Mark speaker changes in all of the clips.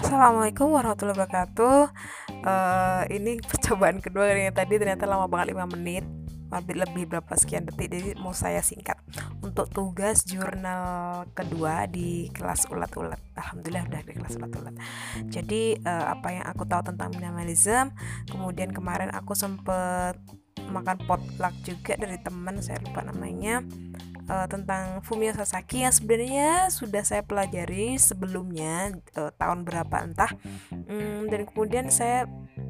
Speaker 1: Assalamualaikum warahmatullahi wabarakatuh. Uh, ini percobaan kedua yang tadi ternyata lama banget 5 menit. Lebih lebih berapa sekian detik jadi mau saya singkat. Untuk tugas jurnal kedua di kelas ulat-ulat. Alhamdulillah udah di kelas ulat-ulat. Jadi uh, apa yang aku tahu tentang minimalism kemudian kemarin aku sempet makan potluck juga dari teman saya lupa namanya uh, tentang Fumio Sasaki yang sebenarnya sudah saya pelajari sebelumnya uh, tahun berapa entah. Um, dan kemudian saya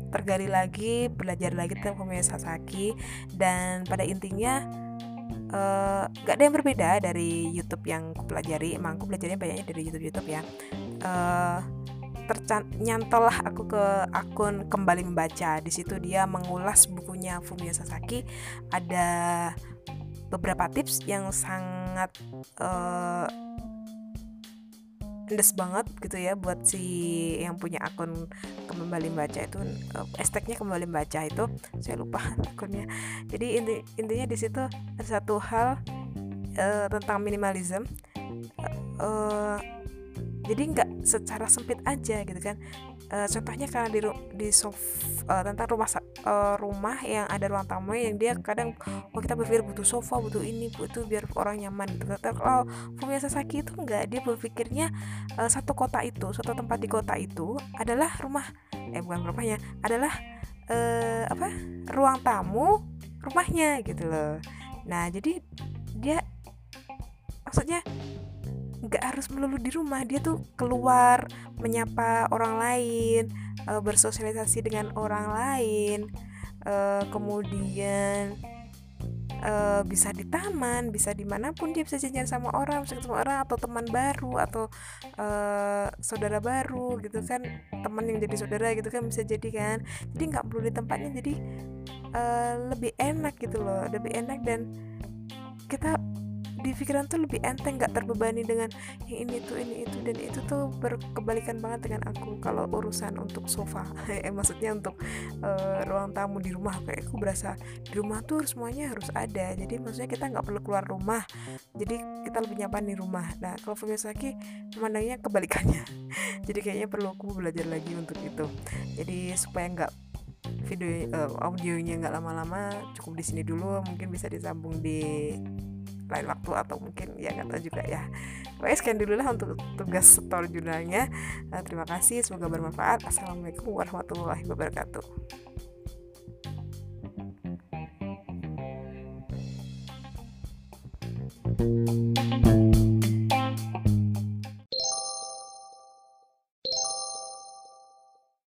Speaker 1: tergali lagi belajar lagi tentang Fumio Sasaki. Dan pada intinya uh, gak ada yang berbeda dari YouTube yang aku pelajari emang aku belajarnya banyaknya dari YouTube YouTube ya. Uh, ternyantol lah aku ke akun kembali membaca. Di situ dia mengulas bukunya Fumio Sasaki. Ada beberapa tips yang sangat uh, banget gitu ya buat si yang punya akun kembali baca itu uh, esteknya kembali baca itu. Saya lupa akunnya. Jadi inti intinya di situ ada satu hal uh, tentang minimalism uh, jadi nggak secara sempit aja gitu kan. Uh, contohnya karena di di uh, tentang rumah uh, rumah yang ada ruang tamu yang dia kadang oh kita berpikir butuh sofa butuh ini butuh biar orang nyaman. Gitu. Kalau Fumio Sasaki itu enggak dia berpikirnya uh, satu kota itu satu tempat di kota itu adalah rumah eh bukan rumahnya adalah uh, apa ruang tamu rumahnya gitu loh. Nah jadi dia maksudnya nggak harus melulu di rumah dia tuh keluar menyapa orang lain uh, bersosialisasi dengan orang lain uh, kemudian uh, bisa di taman bisa di mana pun dia bisa janjian sama orang bisa ketemu orang atau teman baru atau uh, saudara baru gitu kan teman yang jadi saudara gitu kan bisa jadi kan. Jadi nggak perlu di tempatnya jadi uh, lebih enak gitu loh lebih enak dan kita di pikiran tuh lebih enteng nggak terbebani dengan yang ini tuh ini itu dan itu tuh berkebalikan banget dengan aku. Kalau urusan untuk sofa eh maksudnya untuk uh, ruang tamu di rumah kayak aku berasa di rumah tuh semuanya harus ada. Jadi maksudnya kita nggak perlu keluar rumah jadi kita lebih nyaman di rumah. Nah kalau Fumisaki memandangnya kebalikannya jadi kayaknya perlu aku belajar lagi untuk itu. Jadi supaya nggak video uh, audionya nggak lama-lama cukup di sini dulu mungkin bisa disambung di lain waktu atau mungkin ya nggak tahu juga ya. Oke sekian dulu lah untuk tugas setor jurnalnya. Nah, terima kasih semoga bermanfaat. Assalamualaikum warahmatullahi wabarakatuh.